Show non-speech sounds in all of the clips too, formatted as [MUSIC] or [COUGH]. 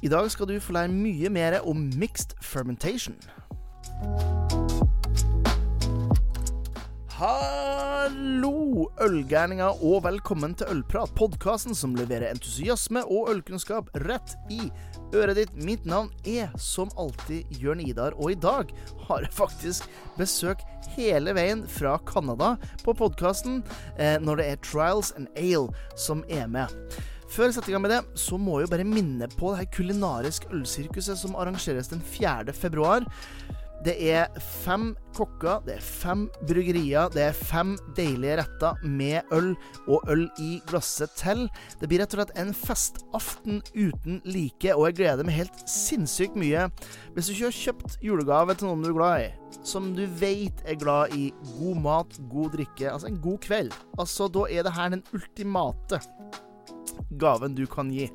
I dag skal du få lære mye mer om mixed fermentation. Hallo, ølgærninger, og velkommen til Ølprat, podkasten som leverer entusiasme og ølkunnskap rett i øret ditt. Mitt navn er som alltid Jørn Idar, og i dag har jeg faktisk besøk hele veien fra Canada på podkasten eh, når det er Trials and Ale som er med. Før jeg setter i gang med det, så må jeg jo bare minne på det her kulinarisk ølsirkuset som arrangeres den 4. februar. Det er fem kokker, det er fem bryggerier, det er fem deilige retter med øl og øl i glasset til. Det blir rett og slett en festaften uten like, og jeg gleder meg helt sinnssykt mye. Hvis du ikke har kjøpt julegave til noen du er glad i, som du vet er glad i god mat, god drikke, altså en god kveld, altså da er det her den ultimate gaven du kan gi.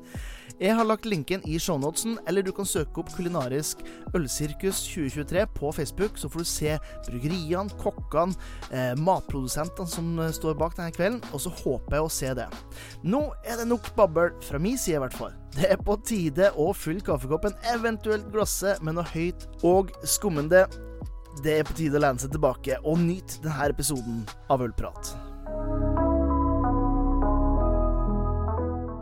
Jeg har lagt linken i shownotesen, eller du kan søke opp Kulinarisk ølsirkus 2023 på Facebook, så får du se bryggeriene, kokkene, eh, matprodusentene som eh, står bak denne kvelden, og så håper jeg å se det. Nå er det nok babbel, fra min side i hvert fall. Det er på tide å fylle kaffekoppen, eventuelt glasset, med noe høyt og skummende. Det er på tide å lene seg tilbake og nyte denne episoden av Ølprat.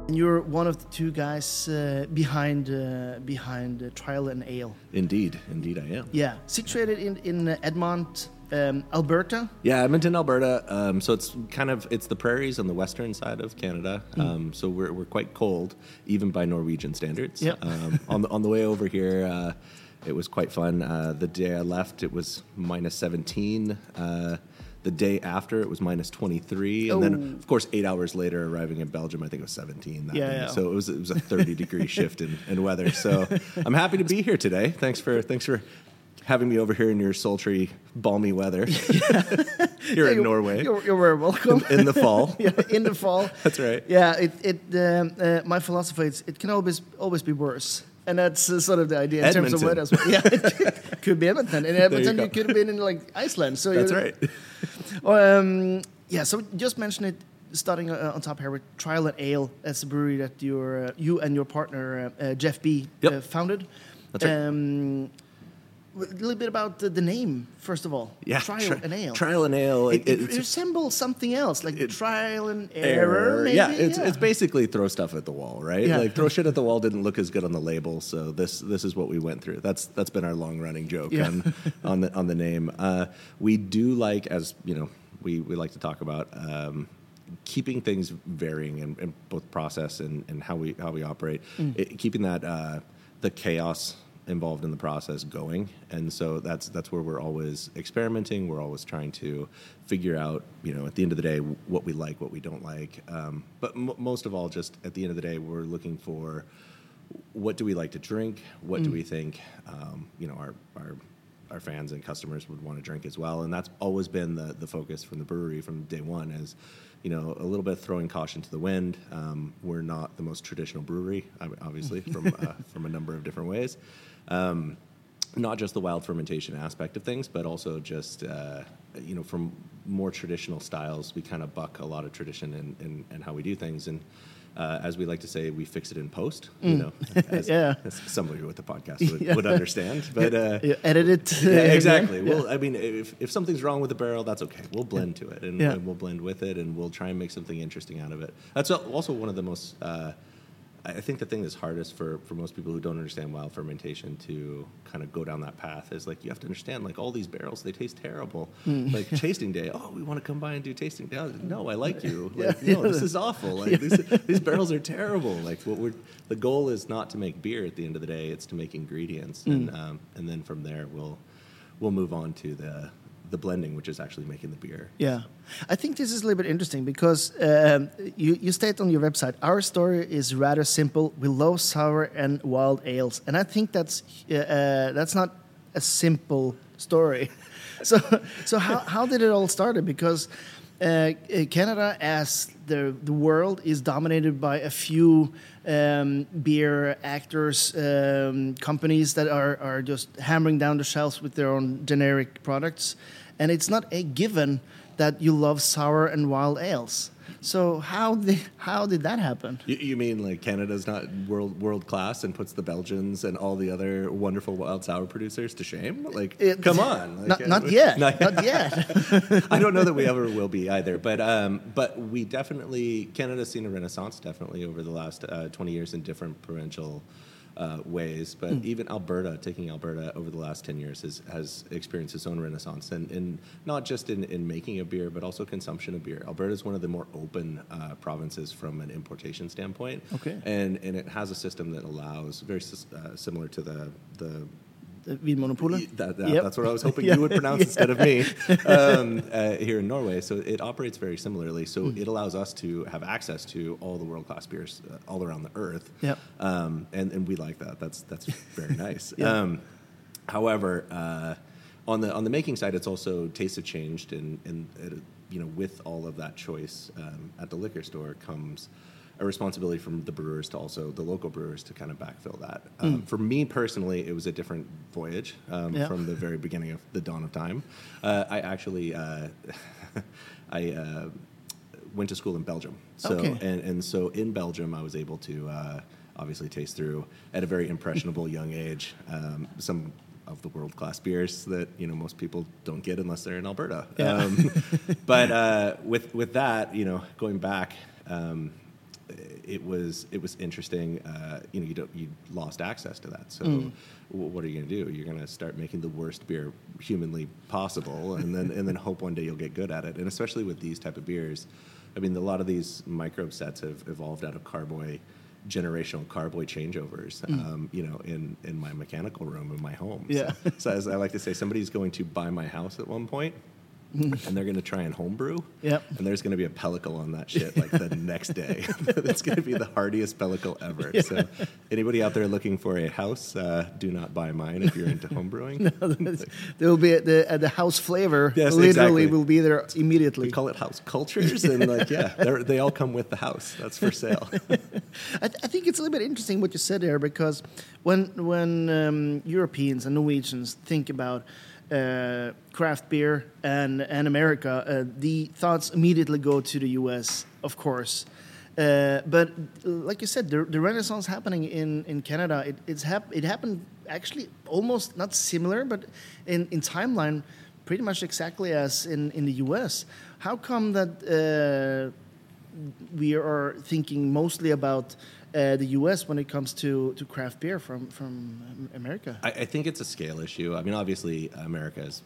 And you're one of the two guys uh, behind uh, behind uh, Trial and Ale. Indeed, indeed, I am. Yeah, situated in in Edmont, um, Alberta. Yeah, Edmonton, Alberta. Um, so it's kind of it's the prairies on the western side of Canada. Mm. Um, so we're, we're quite cold, even by Norwegian standards. Yep. Um, on the on the way over here, uh, it was quite fun. Uh, the day I left, it was minus seventeen. The day after, it was minus twenty three, and then Oh. of course eight hours later, arriving in Belgium, I think it was seventeen. That Yeah, day. yeah. So it was it was a thirty degree shift in, in weather. So I'm happy to be here today. Thanks for thanks for having me over here in your sultry, balmy weather [LAUGHS] [LAUGHS] here in You're- in Norway You're, you're very welcome. in the fall. [LAUGHS] yeah, in the fall. That's right. Yeah, it it um, uh, my philosophy is it can always always be worse. And that's uh, sort of the idea in terms of Edmonton. as well. Yeah, it [LAUGHS] [LAUGHS] could be Edmonton. In Edmonton, you you, could have been in like Iceland. So That's right. [LAUGHS] Um, yeah, so just mention it. Starting uh, on top here with Trial and Ale, that's a brewery that your uh, you and your partner uh, uh, Jeff B Yep. uh, founded. That's right. Um, a little bit about the, the name, first of all. Yeah, Trial tri- and Ale. Trial and ale. It, it it's resembles something else, like it- trial and error. maybe? Yeah, it's, it's basically throw stuff at the wall, right? Yeah. Like throw shit at the wall didn't look as good on the label, so this this is what we went through. That's that's been our long running joke Yeah. on [LAUGHS] on the on the name. Uh, we do like, as you know, we we like to talk about. Um, keeping things varying in, in both process and, and how we how we operate Mm. it, keeping that uh, the chaos involved in the process going. And so that's that's where we're always experimenting. We're always trying to figure out you know at the end of the day what we like what we don't like. Um, but m- most of all just at the end of the day we're looking for what do we like to drink? What do we think um, you know our, our our fans and customers would want to drink as well. And that's always been the, the focus from the brewery from day one is you know a little bit throwing caution to the wind. Um, we're not the most traditional brewery obviously from [LAUGHS] uh, from a number of different ways um, not just the wild fermentation aspect of things, but also just uh, you know from more traditional styles. We kind of buck a lot of tradition in, in, in how we do things, and uh, as we like to say, we fix it in post. You know, [LAUGHS] as, Yeah. as somebody with the podcast [LAUGHS] would, would understand. [LAUGHS] But uh, You edit it. yeah, exactly. Yeah. Well, I mean, if, if something's wrong with the barrel, that's okay. We'll blend to it, and, Yeah. and we'll blend with it, and we'll try and make something interesting out of it. That's also one of the most. Uh, I think the thing that's hardest for, for most people who don't understand wild fermentation to kind of go down that path is like you have to understand like all these barrels they taste terrible. Hmm. Like [LAUGHS] tasting day, oh we want to come by and do tasting day. No, I like you. [LAUGHS] Like, no, this is awful. Like these, these barrels are terrible. Like what we're the goal is not to make beer at the end of the day. It's to make ingredients, and Hmm. um, and then from there we'll we'll move on to the the blending, which is actually making the beer. Yeah, I think this is a little bit interesting because um, you, you state on your website our story is rather simple. We love sour and wild ales, and I think that's uh, uh, that's not a simple story. [LAUGHS] so so how, how did it all started? Because uh, uh, Canada, as the the world, is dominated by a few um, beer actors, um, companies that are, are just hammering down the shelves with their own generic products. And it's not a given that you love sour and wild ales. So how [LAUGHS] did how did that happen? You, you mean like Canada's not world world class and puts the Belgians and all the other wonderful wild sour producers to shame? Like, It- come on, not, like, not uh, yet. [LAUGHS] not- Not yet. [LAUGHS] I don't know that we ever will be either, but um, but we definitely Canada's seen a renaissance definitely over the last uh, twenty years in different provincial uh, ways. But Hmm. even Alberta, taking Alberta over the last ten years, has, has experienced its own renaissance, and, and not just in, in making of beer, but also consumption of beer. Alberta is one of the more open uh, provinces from an importation standpoint, Okay. and and it has a system that allows very uh, similar to the The Vinmonopolet. that, that- Yep. That's what I was hoping Yeah. [LAUGHS] you would pronounce instead of me [LAUGHS] um, uh, here in Norway. So it operates very similarly. So Hmm. it allows us to have access to all the world class beers uh, all around the earth. Yep. Um, and, and we like that. That's that's very [LAUGHS] nice. Yeah. um, however, uh, on the on the making side, it's also tastes have changed, and and uh, you know with all of that choice um, at the liquor store comes a responsibility from the brewers to also the local brewers to kind of backfill that. Um, For me personally, it was a different voyage um, Yeah. from the very beginning of the dawn of time. Uh, I actually uh, [LAUGHS] I uh, went to school in Belgium, so Okay. and and so in Belgium, I was able to uh, obviously taste through at a very impressionable young age um, some of the world class beers that you know most people don't get unless they're in Alberta. Yeah. Um, [LAUGHS] but uh, with with that, you know, going back. Um, it was it was interesting. Uh, you know, you don't you lost access to that. So, Mm. w- what are you going to do? You're going to start making the worst beer humanly possible, and then and then hope one day you'll get good at it. And especially with these type of beers, I mean, a lot of these microbe sets have evolved out of carboy generational carboy changeovers. Um, you know, in in my mechanical room in my home. Mm. Yeah. So, so as I like to say, somebody's going to buy my house at one point. [LAUGHS] and they're going to try and homebrew. Yep. And there's going to be a pellicle on that shit like the [LAUGHS] next day. [LAUGHS] It's going to be the hardiest pellicle ever. So, anybody out there looking for a house, uh, do not buy mine if you're into homebrewing. there will be the uh, the house flavor. Yes, literally exactly. will be there immediately. We call it house cultures, and like, yeah, they all come with the house. That's for sale. I, th- I think it's a little bit interesting what you said there because when when um, Europeans and Norwegians think about uh, craft beer and and America, uh, the thoughts immediately go to the U.S. Of course. Uh, but like you said, the, the Renaissance happening in, in Canada, it, it's hap- it happened actually almost not similar, but in, in timeline, pretty much exactly as in, in the U.S. How come that uh, we are thinking mostly about uh, the U.S. when it comes to, to craft beer from from America. I, I think it's a scale issue. I mean, obviously, America is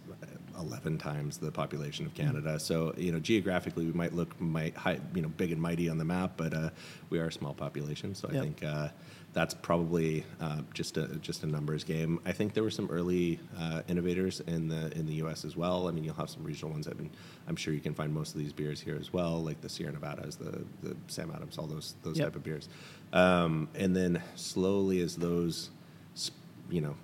11 times the population of Canada. So, you know, geographically, we might look might high, you know, big and mighty on the map, but uh, we are a small population. So, I Yep. think uh, that's probably uh, just a just a numbers game. I think there were some early uh, innovators in the in the U.S. as well. I mean, you'll have some regional ones. I mean, I'm sure you can find most of these beers here as well, like the Sierra Nevadas, the the Sam Adams, all those those Yep. type of beers. Um, and then slowly, as those, you know,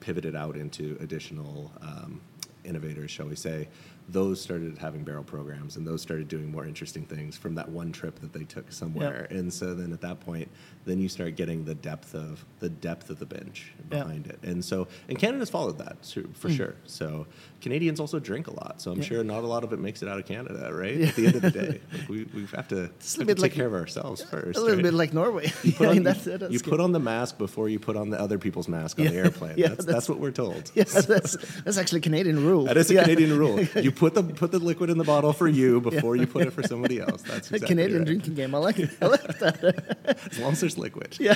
pivoted out into additional um, innovators, shall we say, those started having barrel programs and those started doing more interesting things from that one trip that they took somewhere. And so then at that point, then you start getting the depth of the depth of the bench Yeah. behind it. And so, and Canada's followed that so- for hmm. sure. So Canadians also drink a lot. So I'm Yeah. sure not a lot of it makes it out of Canada, right? At the end of the day, [LAUGHS] like we, we have to, have to take like- care of ourselves first. a little right? bit like Norway. You put, [LAUGHS] I on, mean, that's- that's you good. put on the mask before you put on the other people's mask on the [LAUGHS] airplane. Yeah, that's, that's- that's what we're told. Yeah, that's that's actually Canadian rule. That is a Yeah. Canadian rule. You put the put the liquid in the bottle for you [LAUGHS] before you put it for somebody else. That's [LAUGHS] A exactly Canadian right. drinking game. I like it. I like that. [LAUGHS] As long as there's liquid. yeah.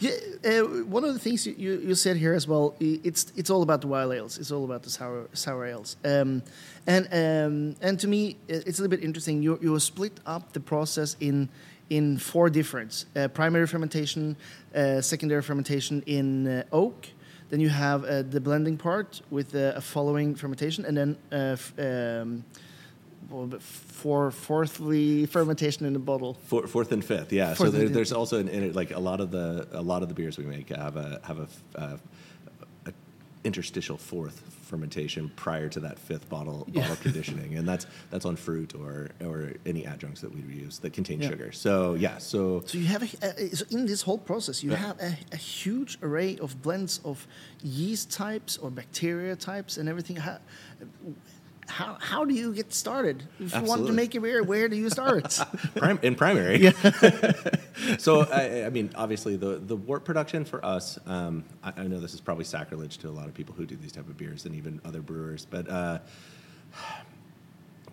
yeah uh, one of the things you, you, you said here as well, it's it's all about the wild ales. It's all about the sour sour ales. Um, and um, and to me, it's a little bit interesting. You you split up the process in in four different uh, primary fermentation, uh, secondary fermentation in uh, oak. Then you have uh, the blending part with uh, a following fermentation, and then uh, f- um, for fourthly fermentation in the bottle. Fourth and fifth, yeah. Fourth so there, there's also an, in- like a lot of the a lot of the beers we make have a have a, uh, a interstitial fourth fermentation prior to that fifth bottle Yeah. bottle conditioning, and that's that's on fruit or or any adjuncts that we use that contain Yeah. sugar. So yeah, so So you have a, uh, so in this whole process, you Yeah. have a, a huge array of blends of yeast types or bacteria types and everything. How, how, how do you get started? If you want to make a beer, where do you start? [LAUGHS] In primary. [LAUGHS] so I, I mean, obviously, the the wort production for us. Um, I, I know this is probably sacrilege to a lot of people who do these type of beers and even other brewers, but. Uh, [SIGHS]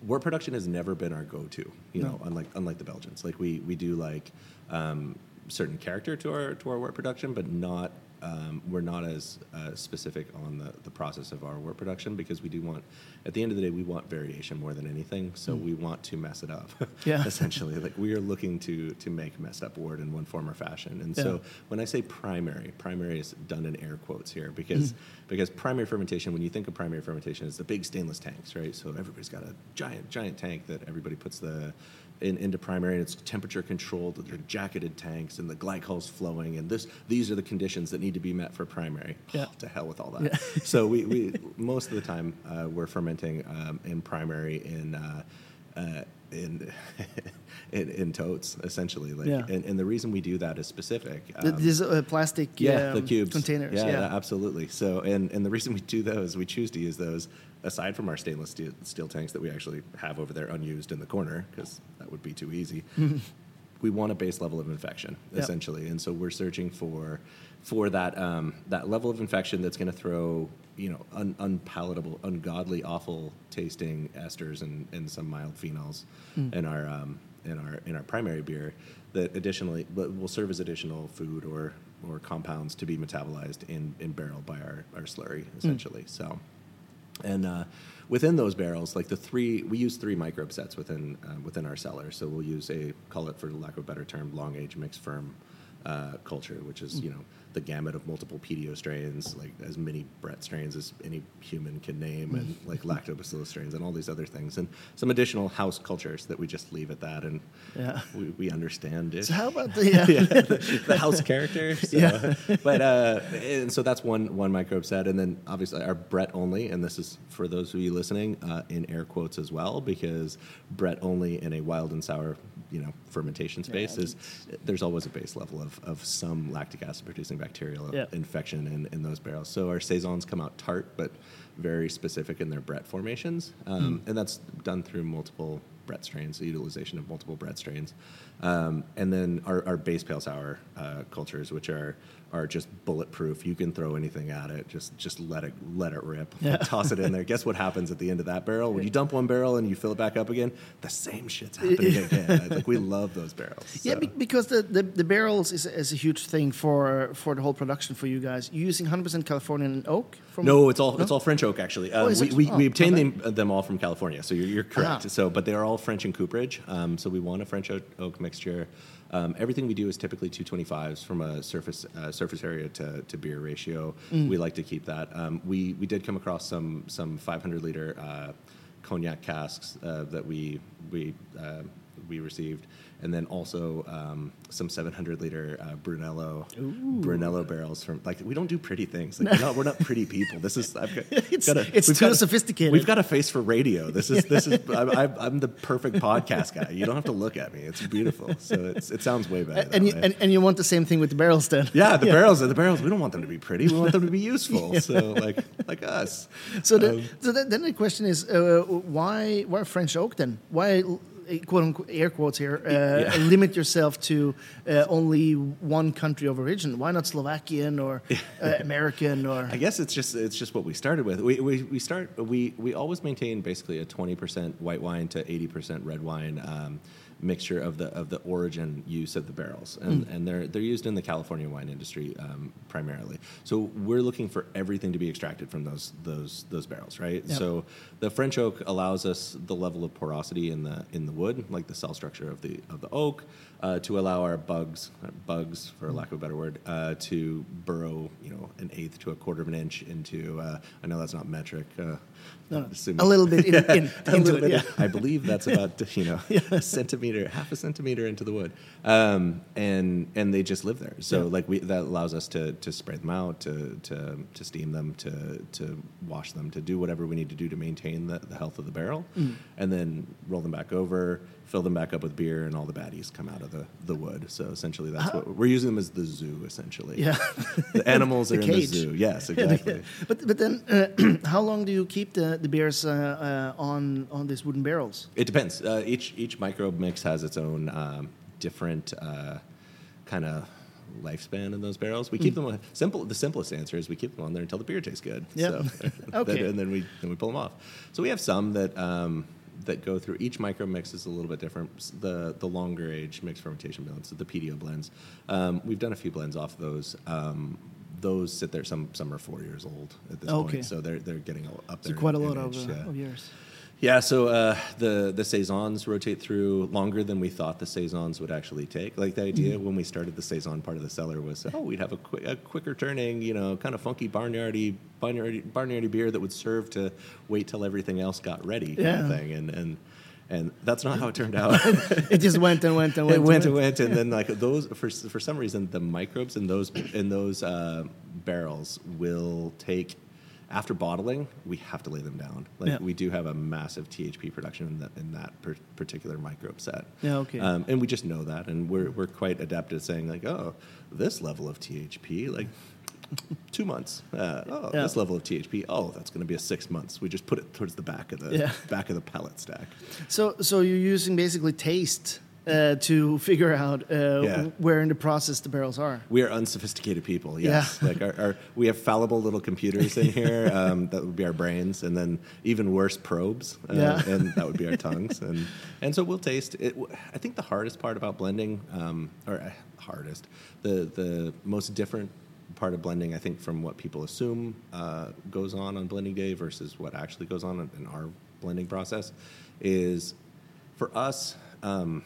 wort production has never been our go-to you know unlike unlike the belgians like we we do like um, certain character to our to our wort production but not um, we're not as uh, specific on the, the process of our wort production because we do want at the end of the day we want variation more than anything. So we want to mess it up [LAUGHS] Yeah. essentially. Like we are looking to to make messed up wort in one form or fashion. And Yeah. so when i say primary primary is done in air quotes here because because primary fermentation when you think of primary fermentation is the big stainless tanks right? So everybody's got a giant giant tank that everybody puts the in, into primary and it's temperature controlled they're jacketed tanks and the glycol's flowing and this these are the conditions that need to be met for primary Yeah. [LAUGHS] to hell with all that [LAUGHS] so we, we most of the time uh, we're fermenting um, in primary in uh, uh, in, [LAUGHS] in in totes essentially like Yeah. and, and the reason we do that is specific um, These uh, plastic yeah, the um, cubes containers. Yeah, Yeah, yeah, absolutely. So, and and the reason we do those, we choose to use those, aside from our stainless steel, steel tanks that we actually have over there unused in the corner, because that would be too easy. [LAUGHS] we want a base level of infection Yep. essentially, and so we're searching for for that um, that level of infection that's going to throw you know un, unpalatable, ungodly, awful tasting esters and, and some mild phenols in our um, in our in our primary beer that additionally but will serve as additional food or or compounds to be metabolized in, in barrel by our, our slurry essentially. So and uh, within those barrels, like the three, we use three microbe sets within uh, within our cellar. So we'll use a call it for lack of a better term, long age mixed ferm uh, culture, which is you know the gamut of multiple Pedio strains, like as many Brett strains as any human can name, and [LAUGHS] like lactobacillus strains and all these other things, and some additional house cultures that we just leave at that, and Yeah. we, we understand it So how about the uh, [LAUGHS] yeah, the, the house character. [LAUGHS] So, Yeah. but uh, and so that's one one microbe set, and then obviously our Brett only, and this is for those of you listening uh, in air quotes as well, because Brett only in a wild and sour, you know, fermentation space is there's always a base level of, of some lactic acid producing bacterial Yeah. infection in, in those barrels. So our saisons come out tart, but very specific in their Brett formations, um, and that's done through multiple Brett strains, the utilization of multiple Brett strains, um, and then our, our base pale sour uh, cultures, which are are just bulletproof. You can throw anything at it. Just just let it let it rip. Yeah. [LAUGHS] Toss it in there. Guess what happens at the end of that barrel? When you dump one barrel and you fill it back up again, the same shit's [LAUGHS] happening again. like we love those barrels. Yeah, so. be- because the, the, the barrels is, is a huge thing for for the whole production for you guys. You're using 100% Californian oak? From No, it's all it's all French oak actually. Um, is we, we, Oh, we obtained okay. them, them all from California, so you're, you're correct. Ah. So, but they are all French and cooperage. Um, so we want a French oak, oak mixture. Um, everything we do is typically 225s from a surface uh, surface area to, to beer ratio. Mm. We like to keep that. Um, we we did come across some some 500 liter uh, cognac casks uh, that we we uh, we received, and then also um, some 700 liter uh, Brunello Brunello barrels from like we don't do pretty things. Like we're not we're not pretty people. This is I've got, [LAUGHS] It's- got a- it's too got a- sophisticated. We've got a face for radio. This is this is [LAUGHS] I'm, I'm, the perfect podcast guy. You don't have to look at me. It's beautiful. So it's, it sounds way better. and, you, and, and you want the same thing with the barrels then? yeah, the [LAUGHS] barrels are the barrels. We don't want them to be pretty. We want them to be useful. So like like us. So, the, Um, so then the question is, uh, why why French oak then? Why quote unquote air quotes here uh, Yeah. [LAUGHS] limit yourself to uh, only one country of origin? Why not Slovakian or [LAUGHS] uh, American or? I guess it's just it's just what we started with. We we, we start we we always maintain basically a twenty percent white wine to eighty percent red wine um, mixture of the of the origin use of the barrels, and Hmm. and they're they're used in the California wine industry um, primarily. So we're looking for everything to be extracted from those those those barrels, right? Yep. So the French oak allows us the level of porosity in the in the wood, like the cell structure of the of the oak, uh, to allow our bugs bugs for lack of a better word uh, to burrow, you know, an eighth to a quarter of an inch into. Uh, I know that's not metric. Uh, No, a little bit in, [LAUGHS] in, into little it. bit. Yeah. I believe that's [LAUGHS] about you know a centimeter, half a centimeter into the wood, um, and and they just live there. So Yeah. like we that allows us to to spray them out, to to to steam them, to to wash them, to do whatever we need to do to maintain the, the health of the barrel, Mm. and then roll them back over, fill them back up with beer, and all the baddies come out of the, the wood. So essentially, that's what we're using them as the zoo. Essentially, Yeah. the animals [LAUGHS] The are in the zoo. Yes, [LAUGHS] exactly. but but then, uh, [CLEARS THROAT] how long do you keep the the beers uh, uh, on on these wooden barrels? It depends. Uh, each each microbe mix has its own um, different uh, kind of lifespan in those barrels. We keep Mm. them simple. The simplest answer is we keep them on there until the beer tastes good. Yeah. So, [LAUGHS] Okay. then- and then we then we pull them off. So we have some that. Um, that go through each micro mix is a little bit different. The the longer age mixed fermentation blends, the Pedio blends. Um, we've done a few blends off those. Um, those sit there. Some some are four years old at this Okay. point, so they're they're getting up So there. quite a lot of, uh, yeah. of years. Yeah, so uh, the the saisons rotate through longer than we thought the saisons would actually take. Like the idea Mm-hmm. when we started the saison part of the cellar was, oh, we'd have a, quick, a quicker turning, you know, kind of funky barnyardy barnyardy barnyardy beer that would serve to wait till everything else got ready, kind Yeah. of thing. And and and that's not how it turned out. [LAUGHS] It just went and went and went. [LAUGHS] it went and and went, and then like those for for some reason the microbes in those in those uh, barrels will take after bottling. We have to lay them down. Like Yeah. we do have a massive THP production in that in that per, particular microbe set. Yeah, okay. Um, and we just know that, and we're we're quite adept at saying like, oh, this level of THP, like. [LAUGHS] Two months. Uh, oh, Yeah. this level of THP. Oh, that's going to be a six months. We just put it towards the back of the Yeah. back of the pallet stack. So so you're using basically taste uh, to figure out uh, Yeah. where in the process the barrels are. We are unsophisticated people. Yes, Yeah. [LAUGHS] like our, our we have fallible little computers in here. [LAUGHS] Um, that would be our brains, and then even worse probes. Uh, Yeah. [LAUGHS] and that would be our tongues. And and so we'll taste it. I think the hardest part about blending, um, or uh, hardest, the the most different part of blending, I think, from what people assume uh, goes on on blending day versus what actually goes on in, in our blending process, is for us. Um,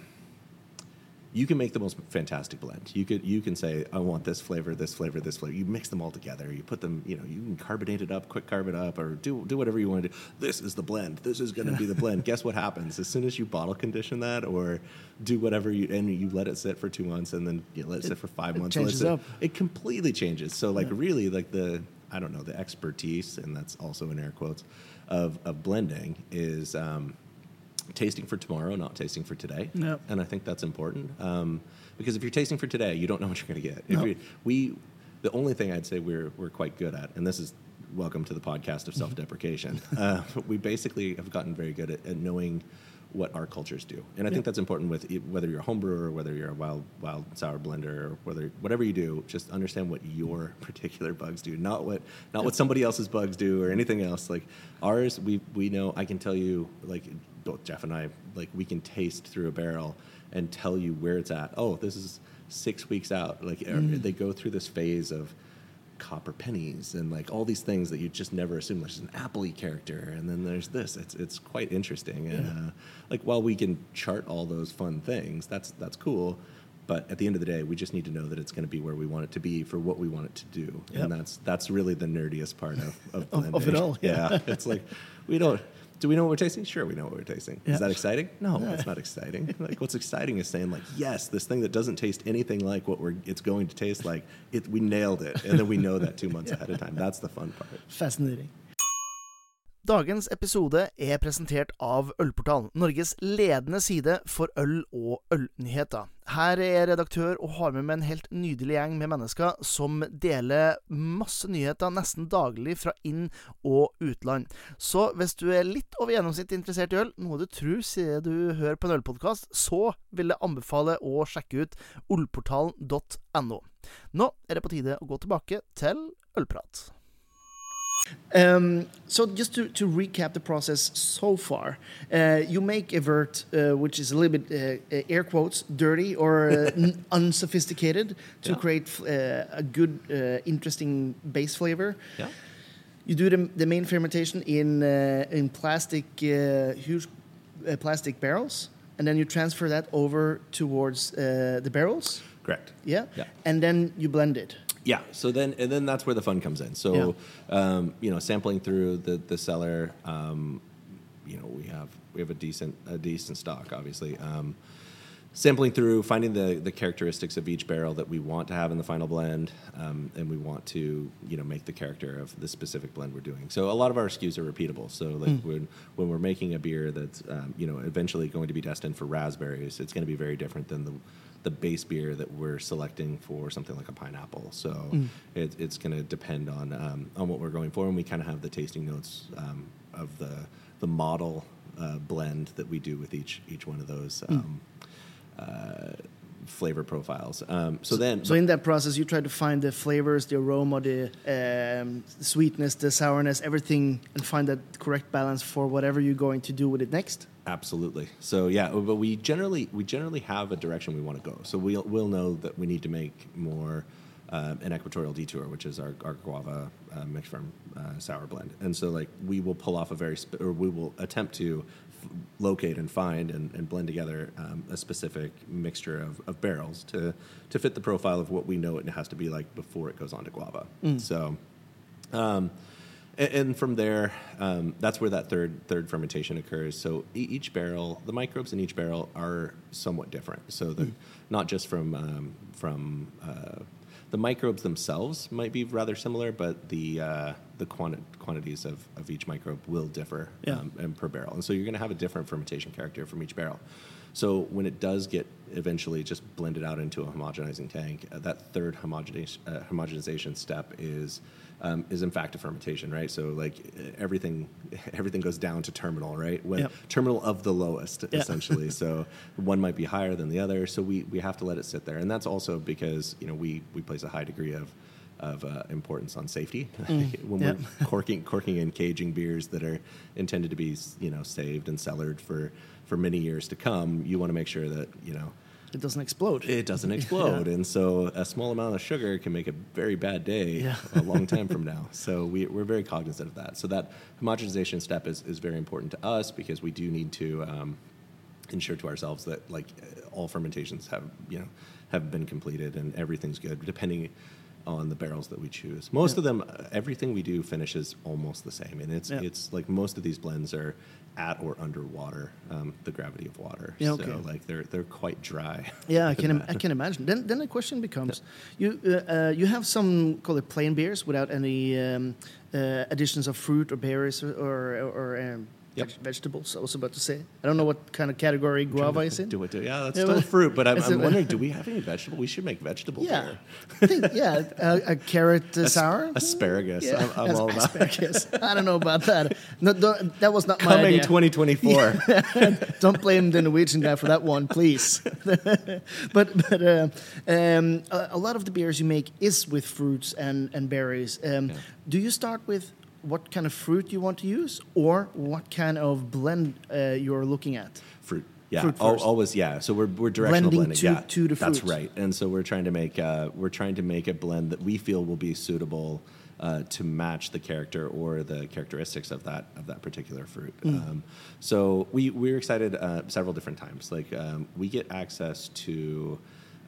you can make the most fantastic blend. You could you can say I want this flavor, this flavor, this flavor. You mix them all together. You put them, you know, you can carbonate it up, quick carb it up, or do do whatever you want to do. This is the blend. This is going to be the [LAUGHS] blend. Guess what happens as soon as you bottle condition that, or do whatever you and you let it sit for two months, and then you let it sit for five it months. changes it, up. it completely changes. So like really like the I don't know the expertise, and that's also in air quotes of of blending is. Um, tasting for tomorrow, not tasting for today. Yep. And I think that's important um, because if you're tasting for today, you don't know [LAUGHS] what you're going to get. If you- we, the only thing I'd say we're we're quite good at, and this is welcome to the podcast of self-deprecation. [LAUGHS] uh, we basically have gotten very good at, at knowing what our cultures do, and I Yeah. think that's important with whether you're a home brewer or whether you're a wild wild sour blender or whether whatever you do, just understand what your [LAUGHS] particular bugs do, not what not what somebody else's bugs do or anything else. Like ours, we we know. I can tell you, like both Jeff and I, like we can taste through a barrel and tell you where it's at. Oh, this is six weeks out. Like er, they go through this phase of copper pennies and like all these things that you just never assume. There's an appley character, and then there's this. It's it's quite interesting. And uh, like while we can chart all those fun things, that's that's cool. But at the end of the day, we just need to know that it's going to be where we want it to be for what we want it to do, Yep. and that's that's really the nerdiest part of of, Of- [LAUGHS] of it blending. all, yeah. yeah. it's like we don't. Do we know what we're tasting? Sure, we know what we're tasting. Yeah. Is that exciting? No, it's not exciting. [LAUGHS] Like, what's exciting is saying, like, yes, this thing that doesn't taste anything like what we're it's going to taste like, it we nailed it, and then we know that two months [LAUGHS] ahead of time. That's the fun part. Fascinating. Dagens episode er presentert av Ølportalen, Norges ledende side for øl og ølnyheter. Her er jeg redaktør og har med meg en helt nydelig gjeng med mennesker som deler masse nyheter nesten daglig fra inn- og utland. Så hvis du er litt over gjennomsnittet interessert i øl, noe du tror siden du hører på en ølpodkast, så vil jeg anbefale å sjekke ut ollportalen.no. Nå er det på tide å gå tilbake til ølprat. Um, so just to, to recap the process so far, uh, you make a wort uh, which is a little bit uh, uh, air quotes dirty or uh, [LAUGHS] unsophisticated to Yeah. create uh, a good, uh, interesting base flavor. Yeah. You do the, the main fermentation in uh, in plastic uh, huge uh, plastic barrels, and then you transfer that over towards uh, the barrels. Correct. Yeah? Yeah. and then you blend it. Yeah. So then, and then that's where the fun comes in. So, um, you know, sampling through the the cellar, um, you know, we have we have a decent a decent stock, obviously. Um, sampling through, finding the, the characteristics of each barrel that we want to have in the final blend, um, and we want to you know make the character of the specific blend we're doing. So a lot of our SKUs are repeatable. So like when when we're making a beer that's um, you know eventually going to be destined for raspberries, it's going to be very different than the the base beer that we're selecting for something like a pineapple. So it, it's going to depend on um, on what we're going for, and we kind of have the tasting notes um, of the the model uh, blend that we do with each each one of those. Um, uh, flavor profiles. Um, so, then, So in that process, you try to find the flavors, the aroma, the um, sweetness, the sourness, everything, and find that correct balance for whatever you're going to do with it next. Absolutely. So yeah, but we generally we generally have a direction we want to go. So we'll we'll know that we need to make more. Um, an equatorial detour, which is our, our guava uh, mixed from uh, sour blend, and so like we will pull off a very sp- or we will attempt to f- locate and find and, and blend together um, a specific mixture of, of barrels to to fit the profile of what we know it has to be like before it goes on to guava. So um, and, and from there, um, that's where that third third fermentation occurs. So e- each barrel, the microbes in each barrel are somewhat different. So the, not just from um, from uh, the microbes themselves might be rather similar, but the uh, the quanti- quantities of, of each microbe will differ Yeah. um, and per barrel. And so you're going to have a different fermentation character from each barrel. So when it does get eventually just blended out into a homogenizing tank, uh, that third homogenization, uh, homogenization step is um, is in fact a fermentation, right? So like uh, everything [LAUGHS] everything goes down to terminal, right? When Yep. terminal of the lowest, Yeah. essentially. [LAUGHS] so one might be higher than the other. So we we have to let it sit there, and that's also because you know we we place a high degree of of uh, importance on safety [LAUGHS] when Yep. we're corking corking and caging beers that are intended to be you know saved and cellared for for many years to come. You want to make sure that you know It doesn't explode. it doesn't [LAUGHS] explode. And so a small amount of sugar can make a very bad day Yeah. a long time from now. [LAUGHS] So we, we're very cognizant of that. So that homogenization step is, is very important to us because we do need to um, ensure to ourselves that like all fermentations have, you know, have been completed and everything's good depending on the barrels that we choose. Most Yeah. of them, uh, everything we do finishes almost the same. And it's, Yeah. it's like most of these blends are at or under water, um, the gravity of water. Yeah, so like they're, they're quite dry. Yeah, I can im- [LAUGHS] I can imagine. Then then the question becomes, you uh, uh, you have some call it plain beers without any um, uh, additions of fruit or berries or or, or um, Yep. veg- vegetables. I was about to say. I don't know what kind of category guava is in. Do it, do. Yeah, that's Yeah, still fruit. But I'm, I'm wondering, do we have any vegetable? We should make vegetable Yeah, beer. I think yeah, a, a carrot uh, [LAUGHS] As- sour. asparagus. Yeah, I'm, I'm all about asparagus. I don't know about that. No, that was not my coming idea. 2024. [LAUGHS] Don't blame the Norwegian guy for that one, please. [LAUGHS] but but uh, um, a, a lot of the beers you make is with fruits and and berries. Um, Yeah. Do you start with what kind of fruit you want to use, or what kind of blend uh, you're looking at? fruit. Yeah, Fruit al- always. Yeah, so we're we're directional Blending blending. to- yeah, to the that's right. And so we're trying to make uh, we're trying to make a blend that we feel will be suitable uh, to match the character or the characteristics of that of that particular fruit. Mm. Um, so we we're excited uh, several different times. Like um, we get access to.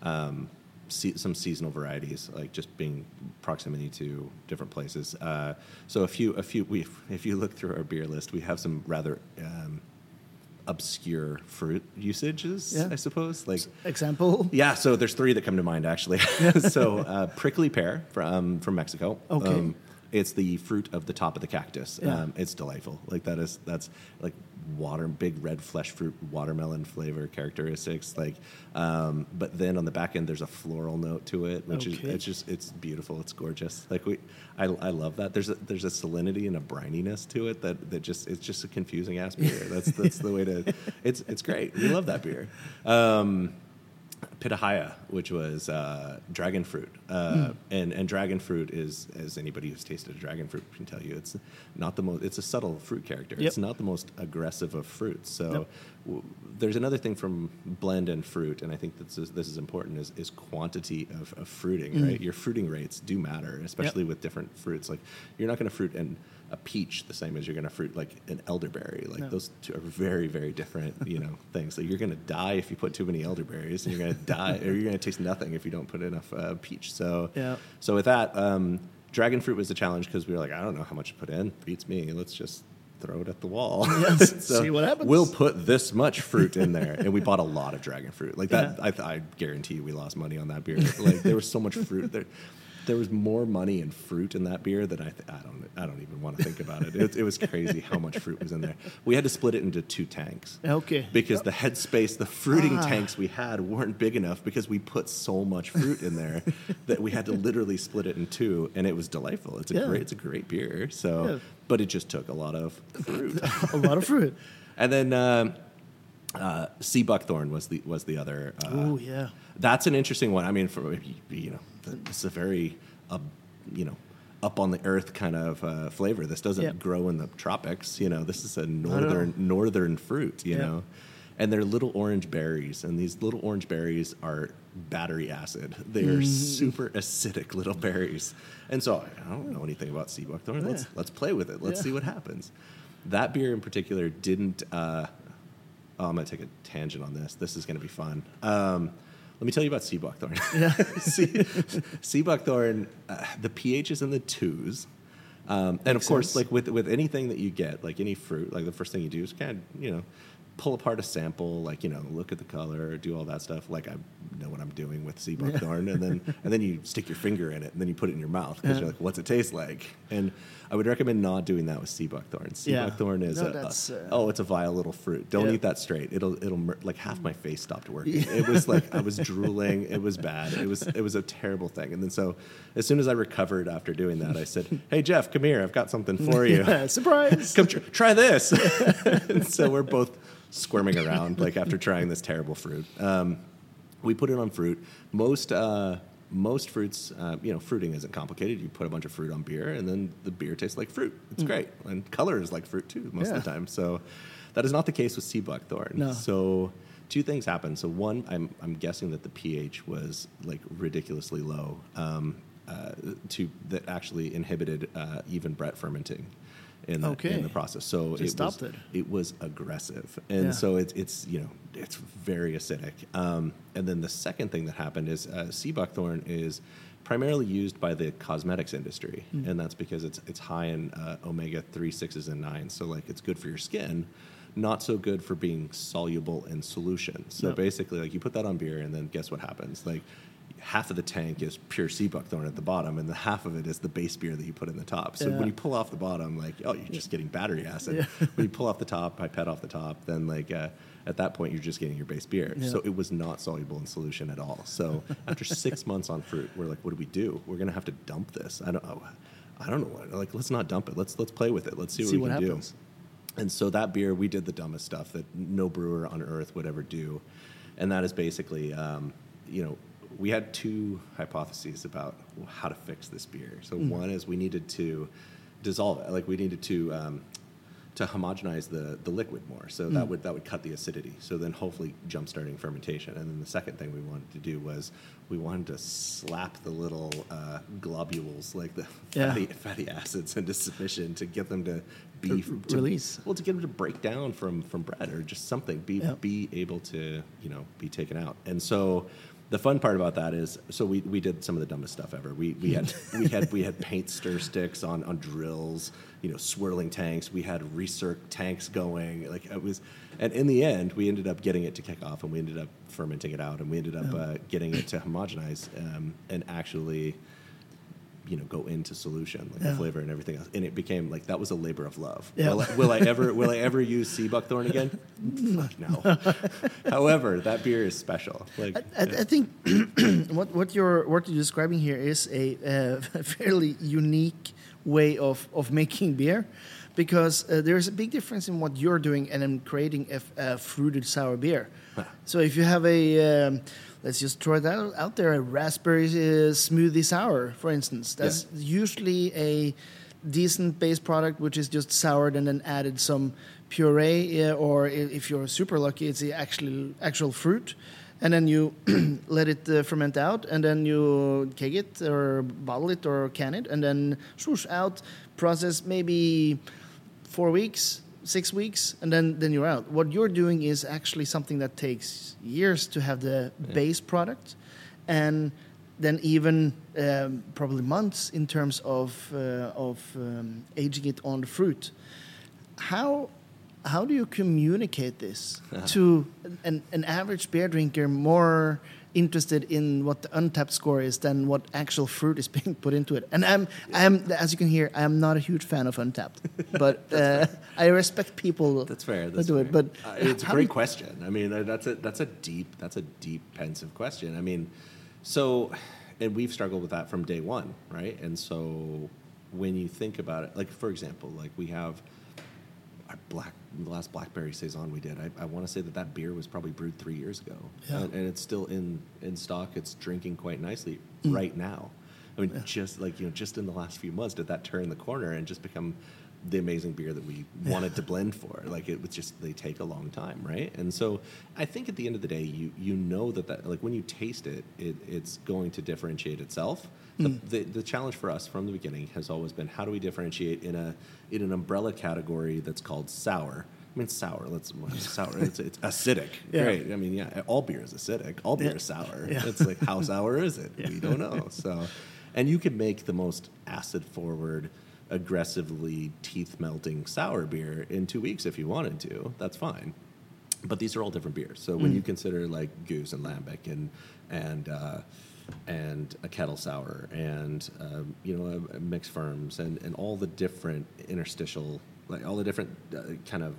Um, se- some seasonal varieties, like just being proximity to different places. Uh, so a few, a few. We, if you look through our beer list, we have some rather um, obscure fruit usages, Yeah. I suppose. Like, Example. yeah, so there's three that come to mind actually. [LAUGHS] [LAUGHS] so uh, prickly pear from from Mexico. Um, Okay. It's the fruit of the top of the cactus. Yeah. Um, it's delightful. Like that is that's like water, big red flesh fruit, watermelon flavor characteristics. Like, um, but then on the back end, there's a floral note to it, which Okay. is it's just it's beautiful. It's gorgeous. Like we, I, I love that. There's a, there's a salinity and a brininess to it that, that just it's just a confusing ass beer. That's that's the way to. It's it's great. We love that beer. Um, pitahaya, which was uh, dragon fruit, uh, and and dragon fruit is, as anybody who's tasted a dragon fruit can tell you, it's not the most. It's a subtle fruit character. Yep. It's not the most aggressive of fruits. So Nope. w- there's another thing from blend and fruit, and I think this is, this is important is, is quantity of, of fruiting. Right, your fruiting rates do matter, especially with different fruits. Like you're not going to fruit an a peach the same as you're going to fruit like an elderberry. Like No. those two are very, very different, you know, [LAUGHS] things. So you're going to die if you put too many elderberries, and you're going to die, or you're going to taste nothing if you don't put enough uh, peach. So, Yeah. so with that, um, dragon fruit was a challenge because we were like, I don't know how much to put in. Beats me. Let's just throw it at the wall. Yes, [LAUGHS] see what happens. We'll put this much fruit in there, and we bought a lot of dragon fruit. Like that, I, I guarantee you, we lost money on that beer. Like there was so much fruit there. There was more money in fruit in that beer than I. Th- I don't. I don't even want to think about it. it. It was crazy how much fruit was in there. We had to split it into two tanks. Okay. Because the headspace, the fruiting Ah. tanks we had weren't big enough because we put so much fruit in there [LAUGHS] that we had to literally split it in two, and it was delightful. It's a Yeah. great. It's a great beer. So, Yeah. but it just took a lot of fruit. [LAUGHS] a lot of fruit. [LAUGHS] and then um, uh, sea buckthorn was the was the other. Uh, oh yeah. that's an interesting one. I mean, for you know, it's a very, uh, you know, up on the earth kind of uh, flavor. This doesn't Yeah. grow in the tropics. You know, this is a northern northern fruit. You Yeah. know, and they're little orange berries, and these little orange berries are battery acid. They are Mm. super acidic little berries. And so I don't know anything about sea buckthorn. Let's let's play with it. Let's Yeah. see what happens. That beer in particular didn't. Uh, oh, I'm going to take a tangent on this. This is going to be fun. Um, let me tell you about sea buckthorn. [LAUGHS] Yeah. [LAUGHS] sea, sea buckthorn, uh, the pH is in the twos. Um, and of course, sense. like with with anything that you get, like any fruit, like the first thing you do is kind of you know pull apart a sample, like you know look at the color, do all that stuff. Like I know what I'm doing with sea buckthorn, and then and then you stick your finger in it, and then you put it in your mouth because you're like, what's it taste like? And I would recommend not doing that with sea buckthorn. Sea Yeah. buckthorn is No, a, a- uh, oh, it's a vile little fruit. Don't Yeah. eat that straight. It'll it'll like half my face stopped working. It was like I was [LAUGHS] drooling. It was bad. It was it was a terrible thing. And then so as soon as I recovered after doing that, I said, "Hey Jeff, come here. I've got something for you. [LAUGHS] Yeah, surprise. [LAUGHS] come tr- try this." and so we're both squirming around like after trying this terrible fruit. Um, we put it on fruit. Most uh, most fruits, uh, you know, fruiting isn't complicated. You put a bunch of fruit on beer, and then the beer tastes like fruit. It's great, and color is like fruit too most of the time. So that is not the case with sea buckthorn. No. So two things happened. So one, I'm I'm guessing that the pH was like ridiculously low. Um, uh, to that actually inhibited uh, even Brett fermenting in the, Okay. in the process. So Just it stopped was, it. it was aggressive, and Yeah. so it's it's you know it's very acidic. Um, and then the second thing that happened is uh, sea buckthorn is primarily used by the cosmetics industry, Hmm. and that's because it's it's high in uh, omega three, sixes, and nines. So like it's good for your skin. Not so good for being soluble in solution. So Yep. basically, like you put that on beer, and then guess what happens? Like half of the tank is pure sea buckthorn at the bottom, and the half of it is the base beer that you put in the top. So Yeah. when you pull off the bottom, like oh, you're just getting battery acid. Yeah. when you pull off the top, pipette off the top, then like uh, at that point you're just getting your base beer. Yeah. So it was not soluble in solution at all. So [LAUGHS] after six months on fruit, we're like, what do we do? We're gonna have to dump this. I don't. Oh, I don't know what. Like, let's not dump it. Let's let's play with it. Let's see what See we what can happens. do. And so that beer, we did the dumbest stuff that no brewer on earth would ever do, and that is basically, um, you know, we had two hypotheses about how to fix this beer. So Mm. one is we needed to dissolve it, like we needed to um, to homogenize the the liquid more. So Mm. that would that would cut the acidity. So then hopefully jump starting fermentation. And then the second thing we wanted to do was we wanted to slap the little uh, globules, like the Yeah. fatty, fatty acids, into submission to get them to be To to- release. Well, to get them to break down from from Brett or just something, be Yeah. be able to you know be taken out. And so the fun part about that is, so we, we did some of the dumbest stuff ever. We we had [LAUGHS] we had we had paint stir sticks on on drills, you know, swirling tanks. We had recirc tanks going. Like it was, and in the end, we ended up getting it to kick off, and we ended up fermenting it out, and we ended up uh, getting it to homogenize um, and actually you know go into solution like Yeah. the flavor and everything else and it became like that was a labor of love Yeah. will, I, will i ever will i ever use sea buckthorn again Fuck [LAUGHS] no [LAUGHS] however that beer is special like I, I, I think [CLEARS THROAT] what what you're what you're describing here is a uh, [LAUGHS] fairly unique way of of making beer, because uh, there's a big difference in what you're doing and in creating a fruited sour beer. So if you have a um, let's just throw that out- there, a raspberry smoothie sour, for instance, that's usually a decent base product which is just soured and then added some puree, or if you're super lucky, it's the actual actual fruit. And then you [CLEARS THROAT] let it uh, ferment out, and then you keg it or bottle it or can it, and then swoosh out, process maybe four weeks, six weeks, and then then you're out. What you're doing is actually something that takes years to have the base product, and then even um, probably months in terms of uh, of um, aging it on the fruit. how how do you communicate this [LAUGHS] to an, an average beer drinker more interested in what the Untappd score is than what actual fruit is [LAUGHS] being put into it? And I'm I'm as you can hear, I am not a huge fan of Untappd, [LAUGHS] but uh, I respect people. That's fair. that That's do fair. it, but uh, it's a great question. I mean, that's a that's a deep that's a deep pensive question. I mean, so and we've struggled with that from day one, right? And so when you think about it, like for example, like we have black the last blackberry saison we did. I, I want to say that that beer was probably brewed three years ago, Yeah. and, and it's still in in stock. It's drinking quite nicely Mm. right now. I mean, just like you know, just in the last few months, did that turn the corner and just become the amazing beer that we wanted to blend for? Like it was just they take a long time, right? And so I think at the end of the day, you you know that that like when you taste it, it it's going to differentiate itself. The, the, the challenge for us from the beginning has always been how do we differentiate in a in an umbrella category that's called sour. I mean, sour. Let's well, sour. [LAUGHS] It's, it's acidic. Yeah. Great. I mean, yeah. All beer is acidic. All beer Yeah. is sour. Yeah. It's like how sour is it? We don't know. So, and you could make the most acid forward, aggressively teeth melting sour beer in two weeks if you wanted to. That's fine. But these are all different beers. So when you consider like Gueuze and Lambic and and uh, and a kettle sour and um, you know a, a mixed ferms and, and all the different interstitial like all the different uh, kind of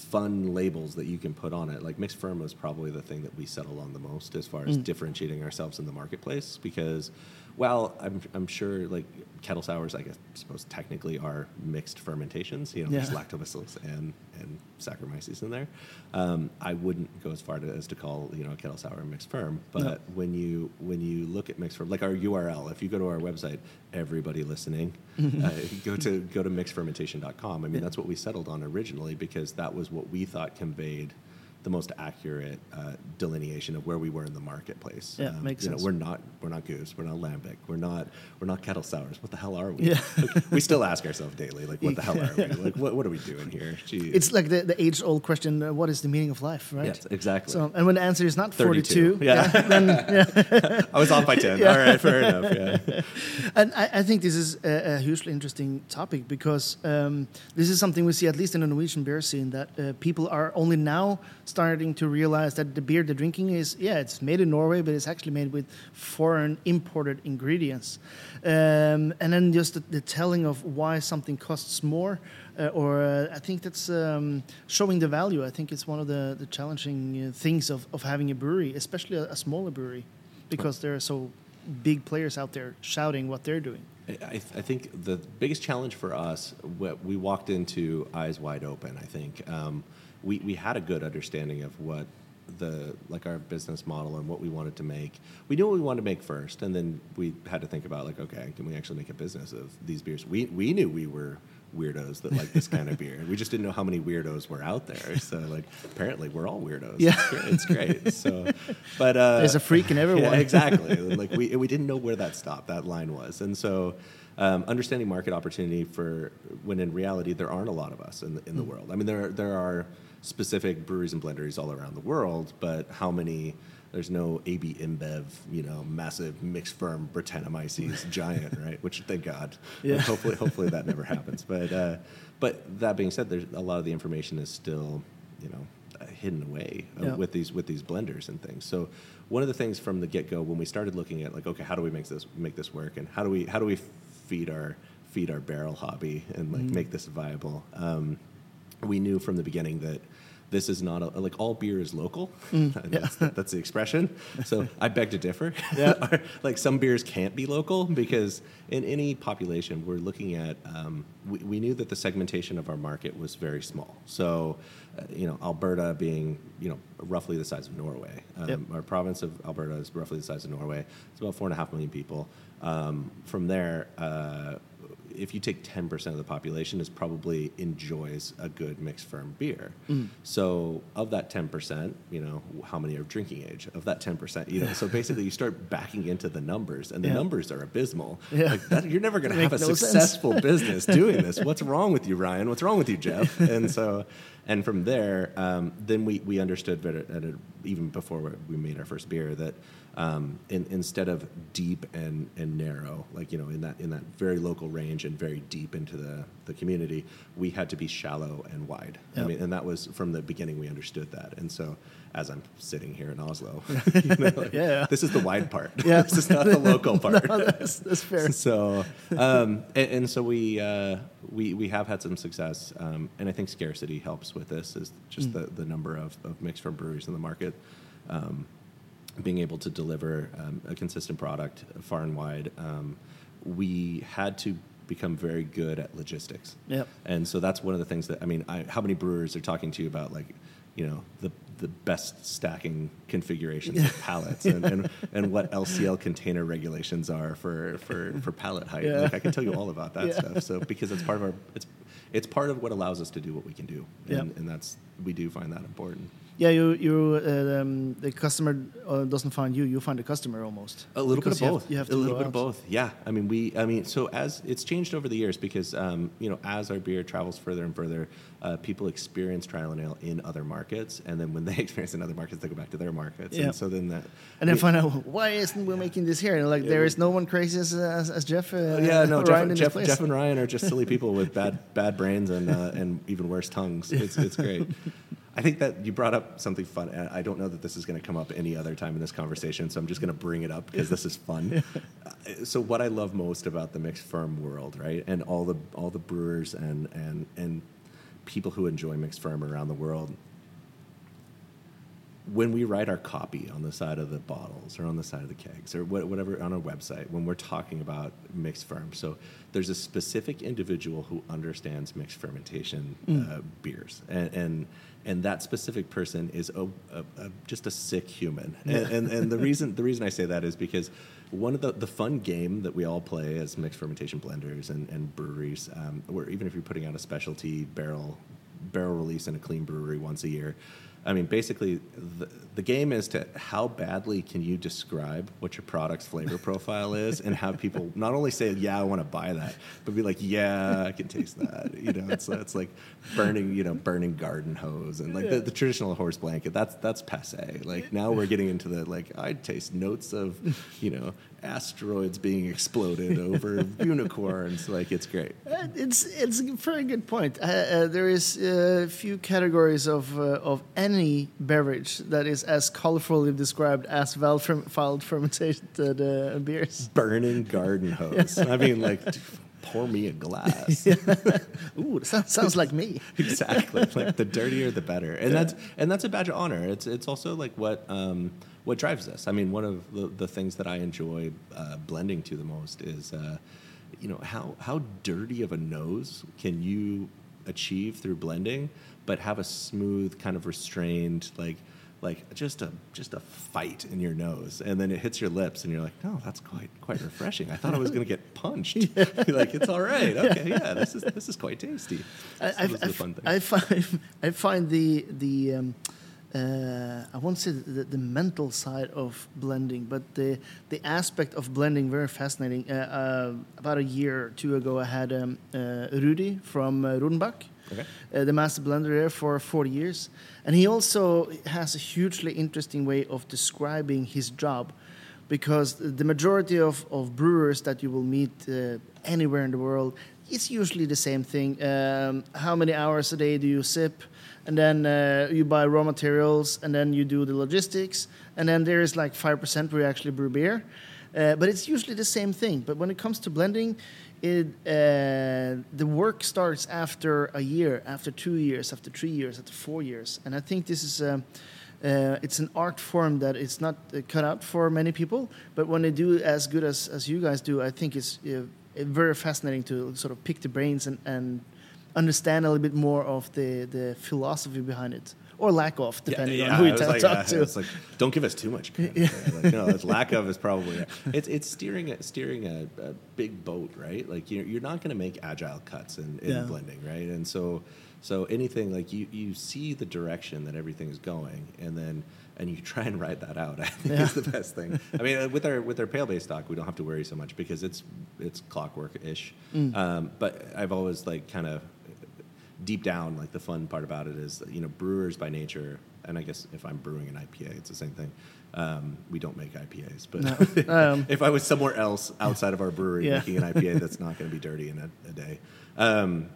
fun labels that you can put on it. Like mixed ferm was probably the thing that we settled on the most as far as differentiating ourselves in the marketplace because, well, I'm, I'm sure like kettle sours, I guess, suppose technically are mixed fermentations. You know, there's lactobacillus and and Saccharomyces in there. Um, I wouldn't go as far to, as to call you know a kettle sour a mixed ferm, but No. when you when you look at mixed ferm, like our URL, if you go to our website, everybody listening, uh, go to go to mixedfermentation.com. I mean, that's what we settled on originally because that was what we thought conveyed the most accurate uh, delineation of where we were in the marketplace. Yeah, makes you know, sense. we're not we're not gueuze, we're not lambic, we're not we're not kettle sours. What the hell are we? Yeah. Like, [LAUGHS] we still ask ourselves daily, like, what the hell are we? Like, what, what are we doing here? [LAUGHS] Jeez. It's like the, the age old question: uh, What is the meaning of life? Right. Yes, exactly. So, and when the answer is not 42, Yeah. [LAUGHS] then yeah. I was off by 10. All right, fair enough. Yeah. And I, I think this is a, a hugely interesting topic because um, this is something we see, at least in the Norwegian beer scene, that uh, people are only now starting to realize that the beer they're drinking is, yeah, it's made in Norway, but it's actually made with foreign imported ingredients. Um, and then just the, the telling of why something costs more, uh, or uh, I think that's um, showing the value. I think it's one of the, the challenging uh, things of, of having a brewery, especially a, a smaller brewery, because there are so big players out there shouting what they're doing. I, I I think the biggest challenge for us, we walked into eyes wide open. I think um, we we had a good understanding of what the like our business model and what we wanted to make. We knew what we wanted to make first, and then we had to think about like, okay, can we actually make a business of these beers? We we knew we were weirdos that like this kind of beer. We just didn't know how many weirdos were out there. So like apparently we're all weirdos. Yeah. it's great. It's great. So, but uh, There's a freak in everyone. Yeah, exactly. [LAUGHS] like we we didn't know where that stop that line was, and so um, understanding market opportunity for when in reality there aren't a lot of us in the, in the world. I mean there there are specific breweries and blenderies all around the world, but how many? There's no AB InBev, you know, massive mixed ferm Brettanomyces giant, right? Which thank God. [LAUGHS] Yeah. Hopefully, hopefully that never happens. But uh, but that being said, there's a lot of the information is still, you know, uh, hidden away uh, Yeah. with these with these blenders and things. So one of the things from the get go when we started looking at like, okay, how do we make this make this work, and how do we how do we feed our feed our barrel hobby and like make this viable? Um, we knew from the beginning that this is not a, like all beer is local. [LAUGHS] that's, that's the expression. So I beg to differ. Yeah. [LAUGHS] like some beers can't be local because in any population, we're looking at. Um, we, we knew that the segmentation of our market was very small. So, uh, you know, Alberta being you know roughly the size of Norway. Um, Yep. Our province of Alberta is roughly the size of Norway. It's about four and a half million people. Um, from there. Uh, if you take 10% of the population is probably enjoys a good mixed ferm beer. Mm. So of that 10%, you know, how many are drinking age? Of that 10%, you know, so [LAUGHS] basically you start backing into the numbers and the Yeah. numbers are abysmal. [LAUGHS] Yeah. Like that, you're never going to have a no successful [LAUGHS] business doing this. What's wrong with you, Ryan? What's wrong with you, Jeff? And so, and from there, um, then we, we understood better, even before we made our first beer that um, in, instead of deep and, and narrow, like you know, in that in that very local range and very deep into the, the community, we had to be shallow and wide. I mean, and that was from the beginning. We understood that, and so as I'm sitting here in Oslo, [LAUGHS] [LAUGHS] you know, like, Yeah. this is the wide part. Yeah. [LAUGHS] this is not the local part. no, that's, that's fair. so, um, and, and so we uh, we we have had some success, um, and I think scarcity helps with this. Is just the, the number of, of mixed ferm breweries in the market, um, being able to deliver um, a consistent product far and wide. Um, we had to become very good at logistics. Yep. And so that's one of the things that I mean. I, how many brewers are talking to you about like, you know, the the best stacking configurations of [LAUGHS] pallets and, and, and what LCL container regulations are for for, for pallet height. Yeah. Like I can tell you all about that [LAUGHS] Yeah. stuff. So because it's part of our it's it's part of what allows us to do what we can do, and, Yep. and that's we do find that important. Yeah, you you uh, um, the customer uh, doesn't find you; you find the customer almost. A little bit of you have- both. you have a little bit of both. Yeah. I mean, we. I mean, so as it's changed over the years because um, you know as our beer travels further and further, uh, people experience Trial & Ale in other markets, and then when they [LAUGHS] experience in other markets, they go back to their markets, Yeah. and so then that. And then we- find out why isn't we making this here? And like there is no one crazy as, as, as Jeff. Uh, yeah, no, [LAUGHS] Ryan Jeff, Jeff. Jeff and Ryan are just silly [LAUGHS] people with bad bad brains and uh, and even worse tongues. It's it's great. I think that you brought up something fun. and I don't know that this is going to come up any other time in this conversation, so I'm just going to bring it up because this is fun. [LAUGHS] Uh, so, what I love most about the mixed ferm world, right, and all the all the brewers and and and people who enjoy mixed ferm around the world, when we write our copy on the side of the bottles or on the side of the kegs or whatever on our website, when we're talking about mixed ferm, so there's a specific individual who understands mixed fermentation uh, beers, and, and and that specific person is a, a, a, just a sick human. And, and and the reason the reason I say that is because one of the, the fun game that we all play as mixed fermentation blenders and, and breweries, um, where even if you're putting out a specialty barrel barrel release in a clean brewery once a year. I mean, basically, the, the game is to how badly can you describe what your product's flavor profile is, and have people [LAUGHS] not only say, "Yeah, I want to buy that," but be like, "Yeah, I can taste that." You know, it's it's like burning, you know, burning garden hose and like the, the traditional horse blanket. That's that's passe. Like now we're getting into the like I taste notes of, you know, asteroids being exploded over [LAUGHS] unicorns. Like it's great. Uh, It's it's a very good point. Uh, uh, there is a few categories of uh, of any beverage that is as colorfully described as wild fermented uh, beers. burning garden hose. [LAUGHS] I mean, like, pour me a glass. [LAUGHS] Ooh, that sounds like me. exactly. Like the dirtier, the better. And that's and that's a badge of honor. It's it's also like what um, what drives us. I mean, one of the, the things that I enjoy uh, blending to the most is, uh, you know, how how dirty of a nose can you achieve through blending, but have a smooth, kind of restrained, like like just a just a fight in your nose, and then it hits your lips, and you're like, no, that's quite quite refreshing. I thought I was going to get punched. [LAUGHS] [LAUGHS] like it's all right. Okay, yeah, this is this is quite tasty. I, So I, I, the fun thing. I find [LAUGHS] I find the the um, uh, I won't say the, the mental side of blending, but the the aspect of blending very fascinating. Uh, uh, about a year or two ago, I had um, uh, Rudi from uh, Rodenbach, Okay. uh, the master blender there for 40 years, and he also has a hugely interesting way of describing his job because the majority of, of brewers that you will meet uh, anywhere in the world it's usually the same thing um, how many hours a day do you sip and then uh, you buy raw materials and then you do the logistics and then there is like 5% where you actually brew beer. Uh, but it's usually the same thing. But when it comes to blending it, uh, the work starts after a year after two years after three years after four years. And i think this is um, uh, it's an art form that it's not uh, cut out for many people, but when they do as good as, as you guys do, I think it's uh, very fascinating to sort of pick the brains and, and understand a little bit more of the, the philosophy behind it, or lack of, depending on who you like, talk yeah, to. It's like, don't give us too much credit. Like, no, it's lack of is probably it's it's steering a, steering a, a big boat, right? Like you're you're not going to make agile cuts in, in Yeah. blending, right? And so so anything like you you see the direction that everything is going, and then and you try and ride that out. [LAUGHS] I think Yeah. is the best thing. I mean, uh, with our with our pale base stock, we don't have to worry so much because it's it's clockwork ish. Mm. Um, but I've always like kind of deep down, like the fun part about it is, you know, brewers by nature and I guess if I'm brewing an IPA, it's the same thing. Um, we don't make IPAs, but No. [LAUGHS] Um, if I was somewhere else outside of our brewery Yeah. making an IPA, [LAUGHS] that's not going to be dirty in a, a day. Um,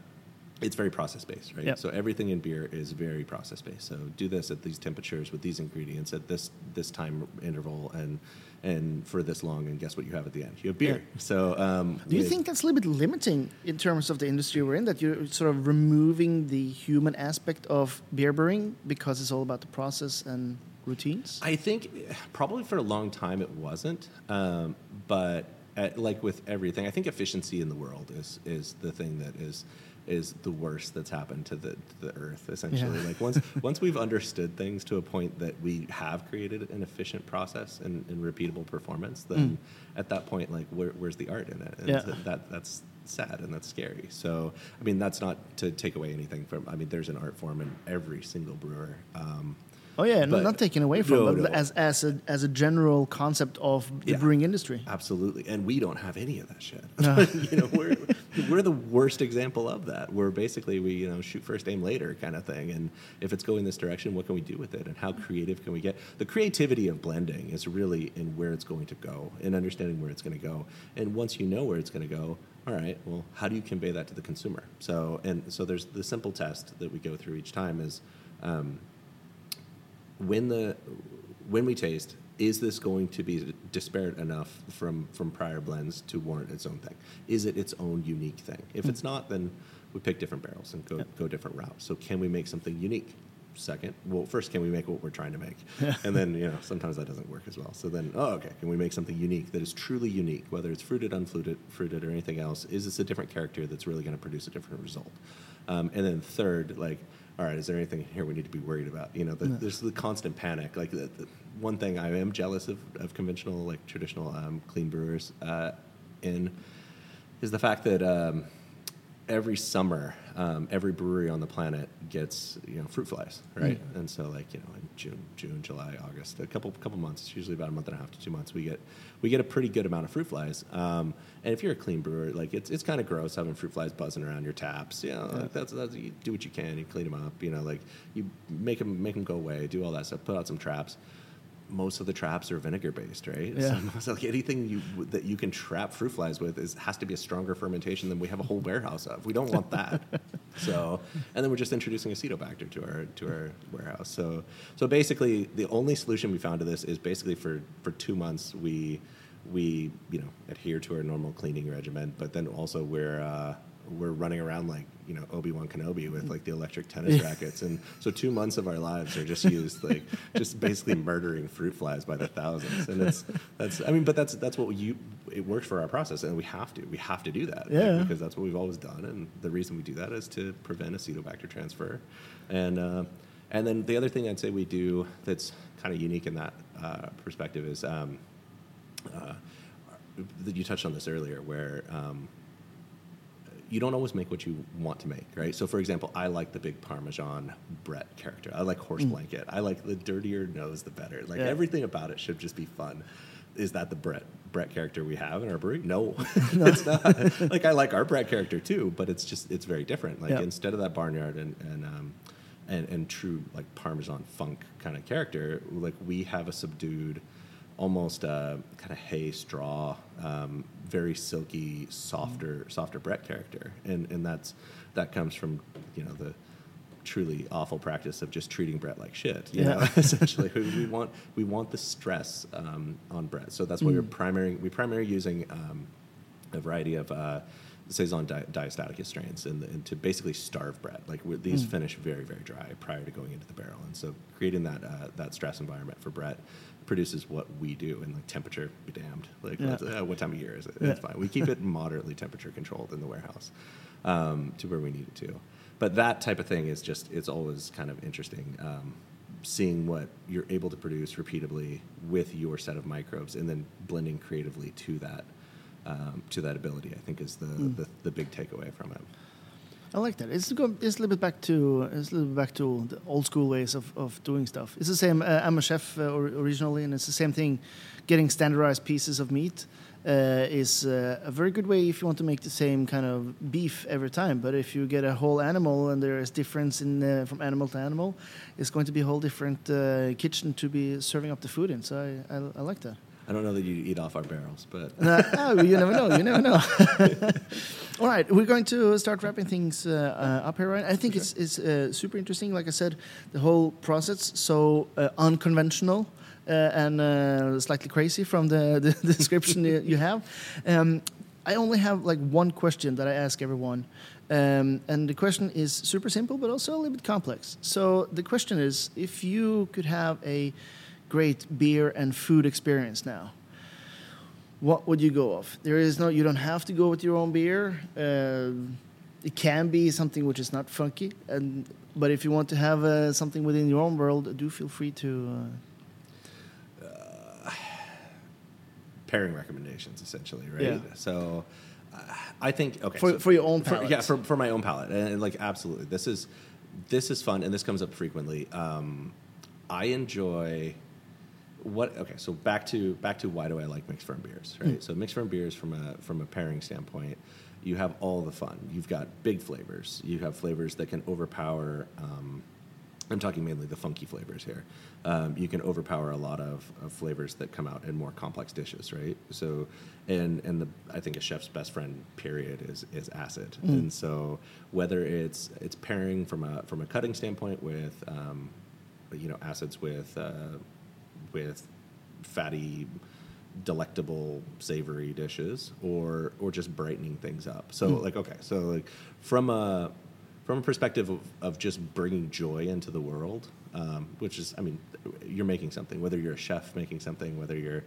it's very process based, right? Yep. So everything in beer is very process based. So do this at these temperatures with these ingredients at this this time interval and and for this long, and guess what you have at the end? You have beer. Yeah. So um, Do you with- think that's a little bit limiting in terms of the industry we're in? That you're sort of removing the human aspect of beer brewing because it's all about the process and routines? I think probably for a long time it wasn't, um, but at, like with everything, I think efficiency in the world is is the thing that is is the worst that's happened to the to the earth essentially. Yeah. Like once [LAUGHS] once we've understood things to a point that we have created an efficient process and, and repeatable performance, then at that point, like where, where's the art in it? And Yeah. that that's sad and that's scary. So I mean, that's not to take away anything from. I mean, there's an art form in every single brewer. Um, Oh yeah, But- not taken away from, No, but no. as as a as a general concept of the Yeah. brewing industry. Absolutely, and we don't have any of that shit. No. [LAUGHS] you know, we're we're the worst example of that. We're basically we you know shoot first, aim later kind of thing. And if it's going this direction, what can we do with it? And how creative can we get? The creativity of blending is really in where it's going to go, and understanding where it's going to go. And once you know where it's going to go, all right, well, how do you convey that to the consumer? So and so there's the simple test that we go through each time is. Um, when the when we taste is this going to be disparate enough from from prior blends to warrant its own thing? Is it its own unique thing? If it's not then we pick different barrels and go go different routes. So can we make something unique? Second well first can we make what we're trying to make? And then you know sometimes that doesn't work as well. So then oh okay can we make something unique that is truly unique whether it's fruited unfruited fruited or anything else? Is this a different character that's really going to produce a different result? Um, and then third like all right, is there anything here we need to be worried about? You know, the, there's the constant panic. Like the, the one thing I am jealous of, of conventional, like traditional um, clean brewers, uh, in is the fact that um, every summer, um, every brewery on the planet gets you know fruit flies, right? And so like you know in June, June, July, August, a couple couple months. It's usually about a month and a half to two months. We get we get a pretty good amount of fruit flies. Um, and if you're a clean brewer, like it's it's kind of gross having fruit flies buzzing around your taps. You know, like that's that's you do what you can. You clean them up. You know, like you make them make them go away. Do all that stuff. Put out some traps most of the traps are vinegar based, right? Yeah. [LAUGHS] So, like anything you that you can trap fruit flies with is has to be a stronger fermentation than we have a whole warehouse of. We don't want that. [LAUGHS] so, and then we're just introducing acetobacter to our to our warehouse. So, so basically, the only solution we found to this is basically for for two months we we you know adhere to our normal cleaning regimen, but then also we're uh, we're running around like you know Obi Wan Kenobi with like the electric tennis rackets, and so two months of our lives are just used like just basically murdering fruit flies by the thousands, and it's that's I mean, but that's that's what you it works for our process, and we have to we have to do that like, Yeah. because that's what we've always done, and the reason we do that is to prevent acetobacter transfer, and uh, and then the other thing I'd say we do that's kind of unique in that uh, perspective is. Um, uh, you touched on this earlier, where um, you don't always make what you want to make, right? So, for example, I like the big Parmesan Brett character. I like Horse Blanket. I like the dirtier nose, the better. Like Yeah. everything about it should just be fun. Is that the Brett Brett character we have in our brewery? [LAUGHS] [LAUGHS] No, it's not. like I like our Brett character too, but it's just it's very different. Like Yeah. instead of that barnyard and and um, and, and true like Parmesan funk kind of character, like we have a subdued almost uh, kind of hay straw, um, very silky, softer, softer Brett character, and and that's that comes from you know the truly awful practice of just treating Brett like shit. You Yeah. know, [LAUGHS] essentially, we, [LAUGHS] we want we want the stress um, on Brett, so that's why we're primary we primary using um, a variety of. Uh, saison di- diastaticus strains and, and to basically starve Brett. Like these finish very very dry prior to going into the barrel, and so creating that uh, that stress environment for Brett produces what we do. And like temperature, be damned. Like Yeah. uh, what time of year is it? Yeah. It's fine. We keep it [LAUGHS] moderately temperature controlled in the warehouse um, to where we need it to. But that type of thing is just it's always kind of interesting. Um, seeing what you're able to produce repeatably with your set of microbes and then blending creatively to that um, to that ability, I think is the, the, the big takeaway from it. I like that. It's, go, it's a little bit back to it's a little bit back to the old school ways of, of doing stuff. It's the same. Uh, I'm a chef uh, or, originally, and it's the same thing. Getting standardized pieces of meat uh, is uh, a very good way if you want to make the same kind of beef every time. But if you get a whole animal and there is difference in uh, from animal to animal, it's going to be a whole different uh, kitchen to be serving up the food in. So I, I, I like that. I don't know that you eat off our barrels, but [LAUGHS] oh, you never know. You never know. [LAUGHS] All right, we're going to start wrapping things uh, uh, up here, right? I think it's, it's uh, super interesting. Like I said, the whole process so uh, unconventional uh, and uh, slightly crazy from the, [LAUGHS] the description you, you have. Um, I only have like one question that I ask everyone, um, and the question is super simple, but also a little bit complex. So the question is, if you could have a great beer and food experience now what would you go of? There is no, you don't have to go with your own beer. Uh, it can be something which is not funky, and but if you want to have uh, something within your own world, do feel free to. Uh, pairing recommendations essentially, right? Yeah. So uh, I think okay for, so- for your own for, palate. yeah for, for my own palate and, and, like absolutely this is this is fun and this comes up frequently um, i enjoy what okay so back to back to why do i like mixed ferm beers right so mixed ferm beers from a from a pairing standpoint you have all the fun you've got big flavors you have flavors that can overpower um, I'm talking mainly the funky flavors here. Um, you can overpower a lot of, of flavors that come out in more complex dishes, right? So, and and the I think a chef's best friend, period, is is acid. And so whether it's it's pairing from a from a cutting standpoint with, um, you know, acids with uh, with fatty delectable savory dishes or or just brightening things up. So like okay so like from a from a perspective of, of just bringing joy into the world um, which is i mean you're making something whether you're a chef making something whether you're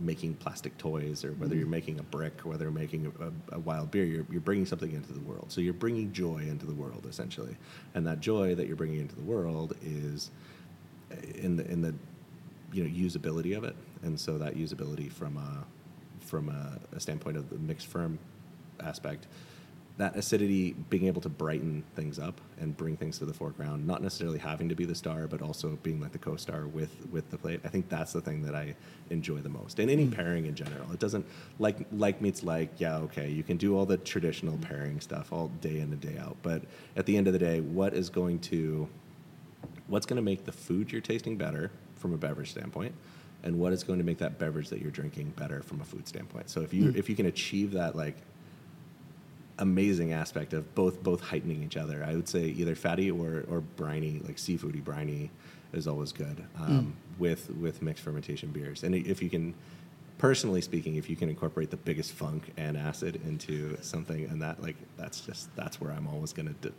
making plastic toys or whether you're making a brick or whether you're making a, a, a wild beer you're, you're bringing something into the world. So you're bringing joy into the world essentially. And that joy that you're bringing into the world is in the in the you know usability of it, and so that usability from a from a, a standpoint of the mixed ferm aspect, that acidity being able to brighten things up and bring things to the foreground, not necessarily having to be the star, but also being like the co-star with with the plate. I think that's the thing that I enjoy the most. And any mm-hmm. pairing in general, it doesn't like like meets like. Yeah, okay, you can do all the traditional mm-hmm. pairing stuff all day in and day out, but at the end of the day, what is going to what's going to make the food you're tasting better from a beverage standpoint and what is going to make that beverage that you're drinking better from a food standpoint. So if you if you can achieve that like amazing aspect of both both heightening each other i would say either fatty or or briny like seafoody briny is always good um, with with mixed fermentation beers. And if you can personally speaking if you can incorporate the biggest funk and acid into something and that like that's just that's where i'm always going to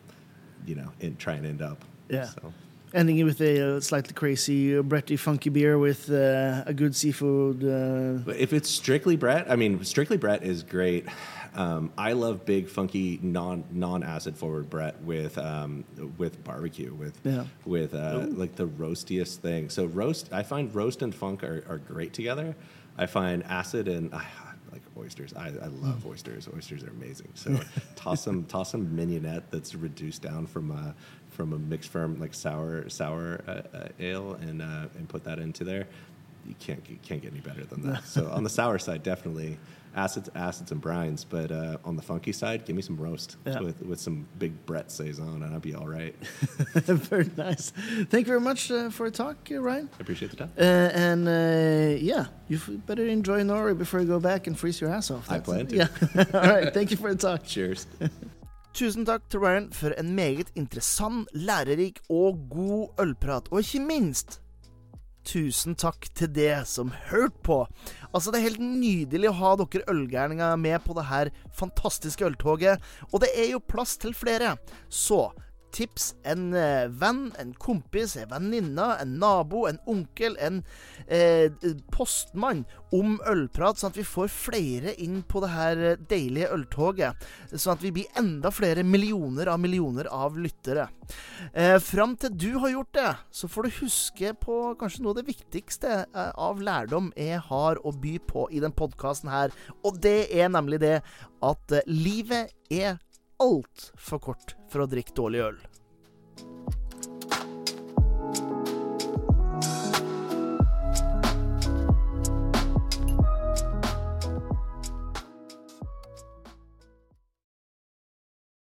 you know and try and end up. Yeah. so Ending it with a uh, slightly crazy, uh, Bretty, funky beer with uh, a good seafood. Uh, But If it's strictly Brett, I mean, strictly Brett is great. Um, I love big, funky, non non acid forward Brett with um, with barbecue with Yeah. with uh, like the roastiest thing. So roast, I find roast and funk are, are great together. I find acid and like oysters. I, I love oysters. Oysters are amazing. So [LAUGHS] toss some toss some mignonette that's reduced down from a from a mixed ferm like sour sour uh, uh, ale and uh, and put that into there. You can't you can't get any better than that. [LAUGHS] so on the sour side, definitely acids acids and brines. But uh, on the funky side, give me some roast Yeah. with with some big Brett saison, and I'll be all right. [LAUGHS] very nice. Thank you very much uh, for a talk, uh, Ryan. I appreciate the time. Uh, and uh, yeah, you better enjoy Norway before you go back and freeze your ass off. I plan to. Yeah. [LAUGHS] All right. Thank you for the talk. Cheers. Tusen takk til Ryan for en meget interessant, lærerik og god ølprat. Og ikke minst tusen takk til det som hørte på. Altså, det er helt nydelig å ha dere ølgærninger med på det her fantastiske øltoget. Og det er jo plass til flere. Så tips en eh, venn, en kompis, en venninne, en nabo, en onkel, en eh, postmann om ølprat, sånn at vi får flere inn på det her eh, deilige øltoget. Sånn at vi blir enda flere millioner av millioner av lyttere. Eh, Fram til du har gjort det, så får du huske på kanskje noe av det viktigste eh, av lærdom jeg har å by på i den podkasten her, og det er nemlig det at livet er altfor kort for å drikke dårlig øl.